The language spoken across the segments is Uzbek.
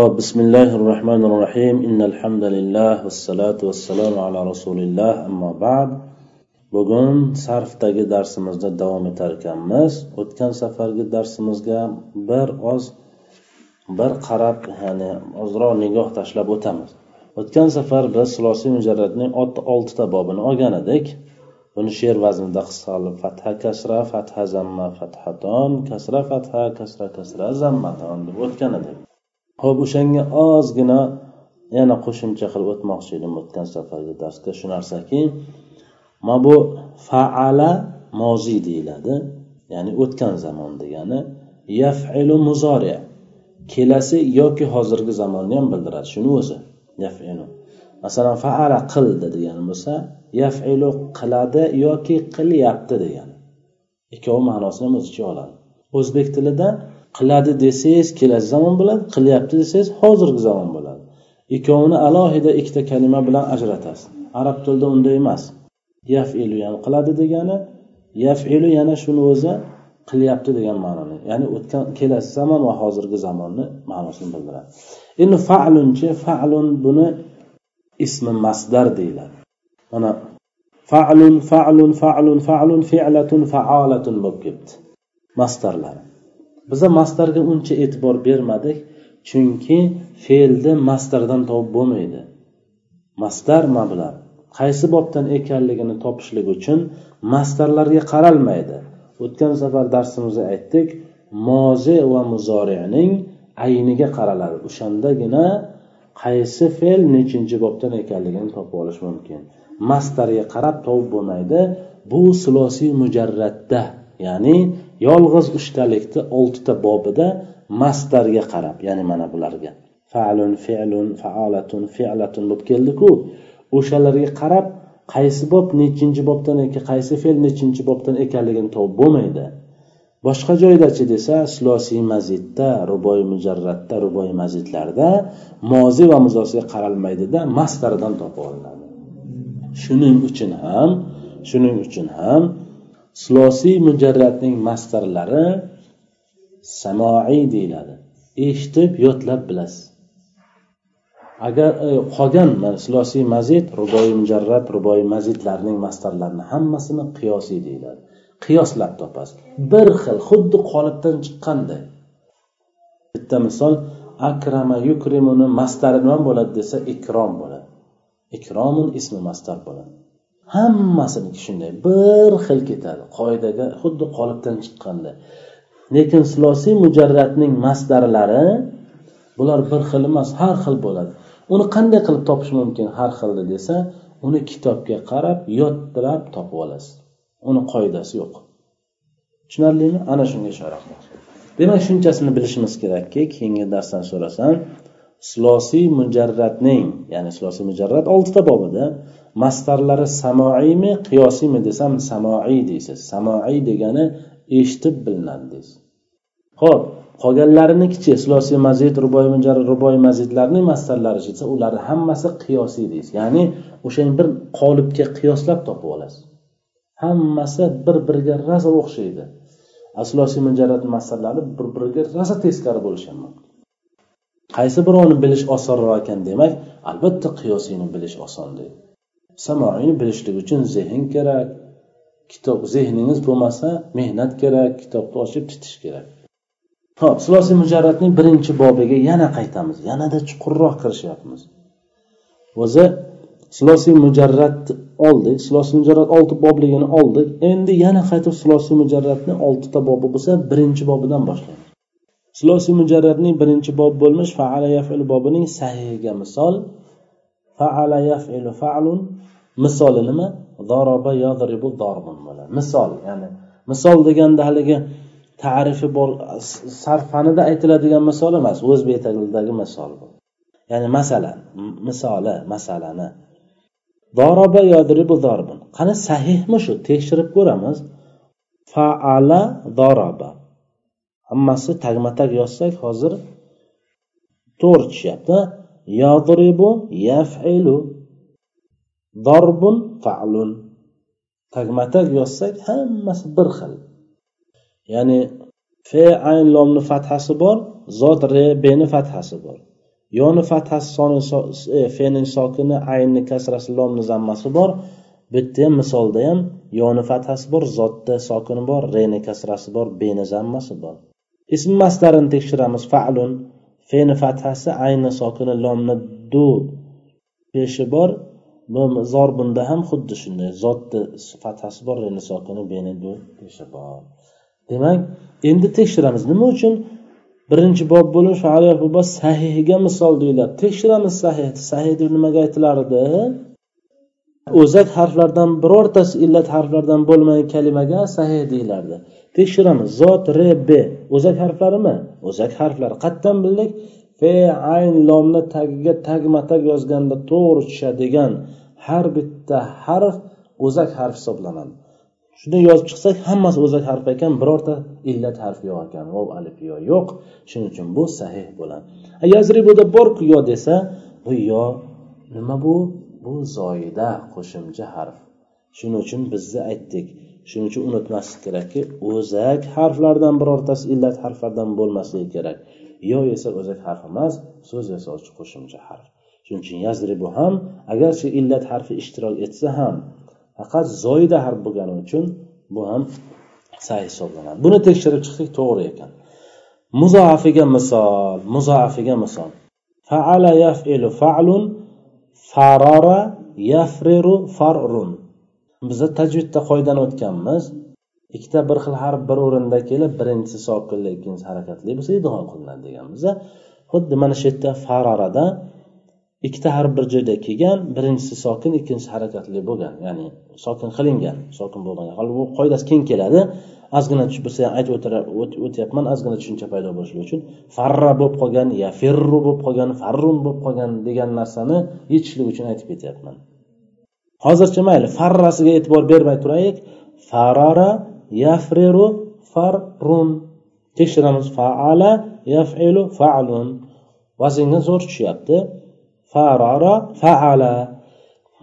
ho'p bismillahi rohmanir rohim innalhamdulillah vassalotu vassalamu ala rasulilloh ammo ba'd. Bugun sarfdagi darsimizda davom etar ekanmiz. O'tgan safargi darsimizga bir oz bir qarab ya'ni ozroq nigoh tashlab o'tamiz. O'tgan safar biz sulosiy mujarradning oltita bobini olgan edik. Buni she'r vaznida qisqa qilib fatha kasra fatha zamma fathaton kasra fatha kasra kasra zammaton deb o'tgan edik. Ho'p o'shanga ozgina yana qo'shimcha qilib o'tmoqchi edim o'tgan safargi darsda. Shu narsaki mana bu faala moziy deyiladi ya'ni o'tgan zamon degani. Yafilu muzori kelasi yoki hozirgi zamonni ham bildiradi shuni o'zi yafilu. Masalan faala qildi degani bo'lsa yafilu qiladi yoki qilyapti degani. Ikkovi ma'nosini ham o'z ichiga oladi. O'zbek tilida qiladi desangiz kelasi zamon bo'ladi qilyapti desangiz hozirgi zamon bo'ladi. Ikkovini alohida ikkita kalima bilan ajratasiz. Arab tilida unday emas. Yafilu ya'ni qiladi degani yafilu yana shuni o'zi qilyapti degan ma'noni. Ya'ni o'tgan kelasi zamon va hozirgi zamonni ma'nosini bildiradi. Endi falunchi falun buni ismi masdar deyiladi. Mana falun falun falun falun fe'latun faolatun bo'lib ketdi. Masdarlari biza mastarga uncha e'tibor bermadik chunki fe'lni mastardan topib bo'lmaydi. Mastar mablag' qaysi bobdan ekanligini topishlik uchun mastarlarga qaralmaydi. O'tgan safar darsimizda aytdik mozi va muzorining ayniga qaraladi o'shandagina qaysi fe'l nechinchi bobdan ekanligini topib olish mumkin. Mastarga qarab topib bo'lmaydi bu sulosiy mujarratda ya'ni yolg'iz uchtalikni oltita bobida mastarga qarab ya'ni mana bularga. Falun fe'lun faolatun fe'latun bo'lib keldiku. O'shalarga qarab qaysi bob nechinchi bobdan ekan qaysi fe'l nechinchi bobdan ekanligini topib bo'lmaydi. Boshqa joydachi desa silosiy mazidda ruboy mujarratda ruboy mazidlarda mozi va muzosiga qaralmaydida mastardan topib olinadi. Shuning uchun ham shuning uchun ham sulosiy mujarratning mastarlari samoiy deyiladi. Eshitib yodlab bilasiz. Agar e, qolgan silosiy mazid ruboiy mujarrat ruboiy mazidlarning mastarlarini hammasini qiyosiy deyiladi. Qiyoslab topasiz. Bir xil xuddi qolipdan chiqqanday. Bitta misol akrama yukrimuni mastari nima bo'ladi desa ikrom bo'ladi. Ikromun ismi mastar bo'ladi. Hammasiniki shunday bir xil ketadi. Qoidaga xuddi qolipdan chiqqanday lekin silosiy mujarratning masdarlari bular bir xil emas har xil bo'ladi. Uni qanday qilib topish mumkin har xilni desa uni kitobga qarab yodlab topib olasiz. Uni qoidasi yo'q. Tushunarlimi? Ana shunga ishora demak shunchasini bilishimiz kerakki keyingi darsdan so'rasam sulosiy mujarratning ya'ni sulosiy mujarrat oltita bobida mastarlari samoiymi qiyosiymi desam samoiy deysiz. Samoiy degani eshitib bilinadi deysiz. Ho'p qolganlarinikichi sulosiy mazid ruboy mujarrad ruboy mazidlarning mastarlari desa ularni hammasi qiyosiy deysiz. Ya'ni o'shani bir qolipga qiyoslab topib olasiz. Hammasi bir biriga rosa o'xshaydi. Aslosiy mujarrat mastarlari bir biriga rosa teskari bo'lishi mumkin. Qaysi birovini bilish osonroq ekan demak albatta qiyosiyni bilish oson deydi. Samoiyni bilishlik uchun zehn kerak kitob zehningiz bo'lmasa mehnat kerak kitobni ochib titish kerak. Ho'p silosiy mujarratning birinchi bobiga yana qaytamiz yanada chuqurroq kirishyapmiz. O'zi silosiy mujarratni oldik silosiy mujarrat olti bobligini oldik endi yana qaytib silosiy mujarratni oltita bobi bo'lsa birinchi bobidan boshlaymiz. Silosiy mujarradning birinchi bob bo'lmish faala yafilu bobining sahihiga misol. Faala yafilu fa'lun. Misoli nima? Doroba yodribu dorbun bo'ladi misol ya'ni misol deganda haligi tarifi bor sarf fanida aytiladigan misol emas o'zbek tilidagi misol ya'ni masalan misoli masalani. Doroba yodribu dorbun qani sahihmi shu? Tekshirib ko'ramiz. Faala doroba hammasi tagma tag yozsak hozir to'g'ri tushyapti. Yodribu yafilu dorbun fa'lun. Tagma tag yozsak hammasi bir xil. Ya'ni fe ayn lomni fathasi bor zot re beni fathasi bor. Yoni fathasi soni e, fening sokini aynni kasrasi lomni zammasi bor. Bitta ham misolda ham yoni fathasi bor zotda sokini bor reni kasrasi bor beni zammasi bor. Ism mastarini tekshiramiz. Falun. Feni fathasi ayni sokini lomni du peshi bor. Zor bunda ham xuddi shunday. Zotni fathasi bor reni sokini beni du peshi bor. Demak endi tekshiramiz. Nima uchun? Birinchi bob bo'lish sahihiga misol deyiladi. Tekshiramiz sahih. Sahih deb nimaga aytilardi? O'zak harflardan birortasi illat harflardan bo'lmagan kalimaga sahih deyilardi tekshiramiz. Zot re o'zak harflarimi? O'zak harflari qayerdan bildik. Fe ayn lomni tagiga tagma tag yozganda to'g'ri tushadigan har bitta harf o'zak harf hisoblanadi. Shuni yozib chiqsak hammasi o'zak harf ekan birorta illat harfi yo'q ekan. Vov alif yo yo'q. Shuning uchun bu sahih bo'ladi. Yazribuda borku yo desa bu yo nima bu? Bu zoida qo'shimcha harf. Shuning uchun bizni aytdik. Shuning uchun unutmaslik kerakki o'zak harflardan birortasi illat harflardan bo'lmasligi kerak. Yo esa o'zak harf emas so'z yasovchi qo'shimcha harf. Shuning uchun yazribu ham agarchi illat harfi ishtirok etsa ham faqat zoida harf bo'lgani uchun bu ham say hisoblanadi. Buni tekshirib chiqdik to'g'ri ekan. Muzoafiga misol muzoafiga misol. Faala yafilu fa'lun farora yafriru farrun. Biza tajvidda qoidani o'tganmiz ikkita bir xil harf bir o'rinda kelib birinchisi sokinli ikkinchisi harakatli bo'lsa idg'om qilinadi deganmiz xuddi mana shu yerda farorada ikkita harf bir joyda kelgan birinchisi sokin ikkinchisi harakatli bo'lgan. Ya'ni sokin qilingan sokin bo'lgan. hali bu qoidasi keng keladi. Ozgina bo'lsa ham aytib o'tyapman ozgina tushuncha paydo bo'lishligi uchun. Farra bo'lib qolgan ya ferru bo'lib qolgan farrun bo'lib qolgan degan narsani yechishlik uchun aytib ketyapman. Hozircha mayli farrasiga e'tibor bermay turaylik. Farara yafriru farrun. Tekshiramiz faala yafilu falun. Vaznga zo'r tushyapti farara faala.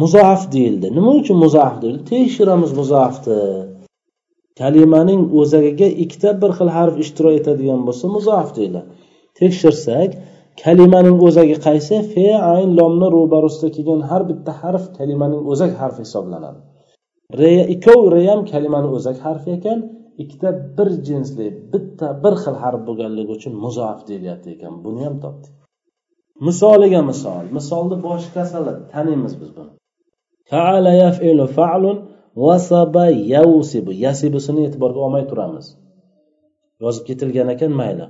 Muzoaf deyildi. Nima uchun muzoaf deyildi? Tekshiramiz muzaafni kalimaning o'zagiga ikkita bir xil harf ishtirok etadigan bo'lsa muzoaf deyiladi. Tekshirsak kalimaning o'zagi qaysi? Fe ayn lomni ro'barusida kelgan har bitta harf kalimaning o'zak harfi hisoblanadi. Re ikkov re ham kalimani o'zak harfi ekan. Ikkita bir jinsli bitta bir xil harf bo'lganligi uchun muzoaf deyilyapti ekan. Buni ham topdik. Misoliga misol. Misolni boshi kasali taniymiz biz buni. Faala yafilu fa'lun vasaba yausibu yasibusini e'tiborga olmay turamiz. Yozib ketilgan ekan mayli.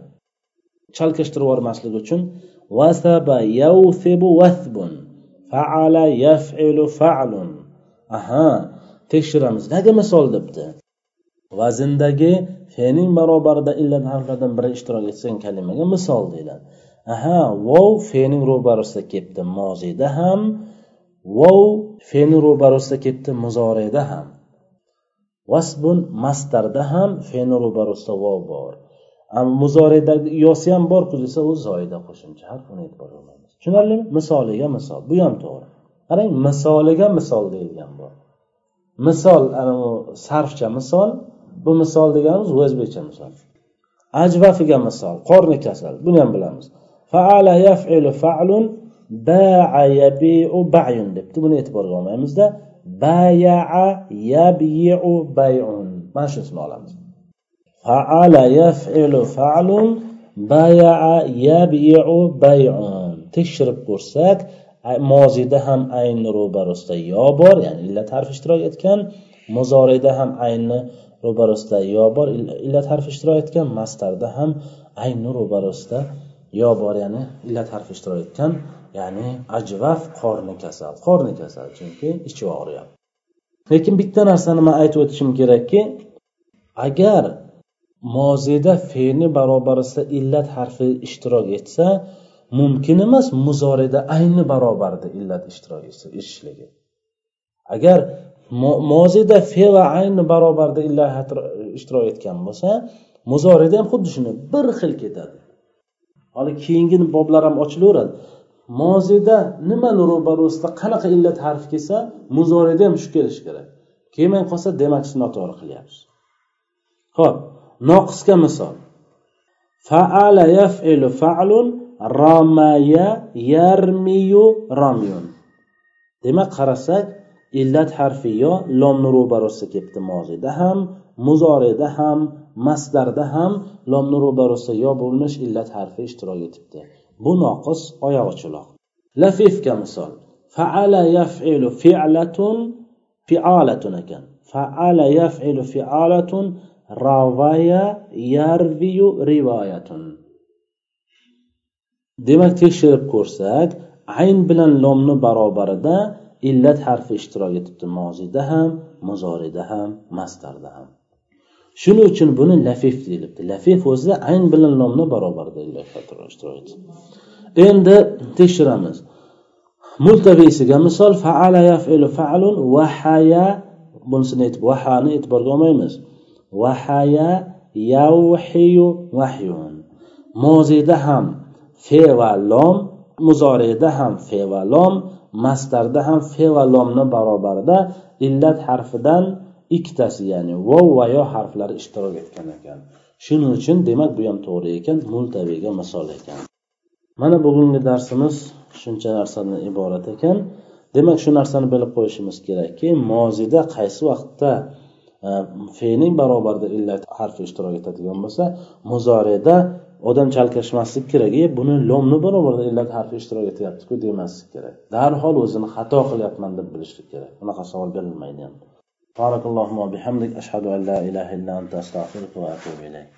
Chalkashtirib yubormaslik uchun vasaba yavsibu vasbun faala yafilu fa'lun. Aha tekshiramiz. Nega misol debdi? Vazndagi fening barobarida illat harflardan biri ishtirok etgan kalimaga misol deyiladi. Aha vov fening ro'barasida kelibdi moziyda ham vov fe'ni ro'barasida ketdi muzoreda ham. Vasbun mastarda ham fe'ni ro'barasida vov bor. Muzoridagi yosi ham borku desa u zoida qo'shimcha harf uni e'tibor olmaymiz tushunarlimi? Misoliga misol. Bu ham to'g'ri. Qarang misoliga misol deyilgan bu. Misol ana u sarfcha misol. Bu misol deganimiz o'zbekcha misol. Ajvafiga misol qorni kasal. Buni ham bilamiz. Faala yafilu fa'lun baa yabiu bayun debdi. Buni e'tiborga olmaymizda bayaa yabiu bayun. Mana shunisini olamiz. Faala yafilu falun bayaa yabiu bayun tekshirib ko'rsak moziyda ham aynni ro'barasida yo bor ya'ni illat harfi ishtirok etgan muzorida ham aynni ro'barasida yo bor illat harfi ishtirok etgan mastarda ham aynni ro'barasida yo bor ya'ni illat harfi ishtirok etgan ya'ni ajvaf qorni kasal qorni kasal chunki ichi og'riyapti lekin bitta narsani man aytib o'tishim kerakki agar mozida fe'ni barobarisida illat harfi ishtirok etsa mumkin emas muzorida ayni barobarida illat ishtirok etishligi agar mozida fe va ayni barobarida illat ishtirok etgan bo'lsa muzorida ham xuddi shunday bir xil ketadi. Hali keyingi boblar ham ochilaveradi. Mozida nimani ro'barosida qanaqa illat harfi kelsa muzorida ham shu kelishi kerak. Kelmay qolsa demak siz noto'g'ri qilyapsiz ho'p noqisga misol. Faala yafilu fa'lun ramaya yarmiyu ramyun. Demak qarasak illat harfi yo lomni ro'barosida kelibdi moziyda ham muzorida ham masdarda ham lomni ro'barosida yo bo'lmish illat harfi ishtirok etibdi. Bu noqis oyog'i uchiloq lafifga misol. Faala yafilu fi'latun fi'alatun ekan. Faala yafilu fi'alatun ravaya yarviyu rivoyatun. Demak tekshirib ko'rsak ayn bilan lomni barobarida illat harfi ishtirok etibdi. Moziyda ham muzorida ham mastarda ham. Shuning uchun buni lafif deyilibdi. Lafif o'zi ayn bilan lomni barobarida illat ishtirok etdi. Endi tekshiramiz. Multaviysiga misol faala yafilu faalun vahaya bunisini vahani e'tiborga olmaymiz. Vahaya yavhiyu vahyun muzida ham fe va lom muzoriyda ham fe va lom mastarda ham fe va lomni barobarida illat harfidan ikkitasi ya'ni vov va yo harflari ishtirok etgan ekan. Shuning uchun demak bu ham to'g'ri ekan multaviga misol ekan. Mana bugungi darsimiz shuncha narsadan iborat ekan. Demak shu narsani bilib qo'yishimiz kerakki mozida qaysi vaqtda e, fening barobarida illat harfi ishtirok etadigan bo'lsa muzoreda odam chalkashmaslik kerak e buni lomni barobarida illat harfi ishtirok etyaptiku demaslik kerak darhol o'zini xato qilyapman deb bilishlik kerak bunaqa savol berilmaydi ham بارك اللهم وبحمدك أشهد أن لا إله إلا أنت أستغفرك وأتوب إليك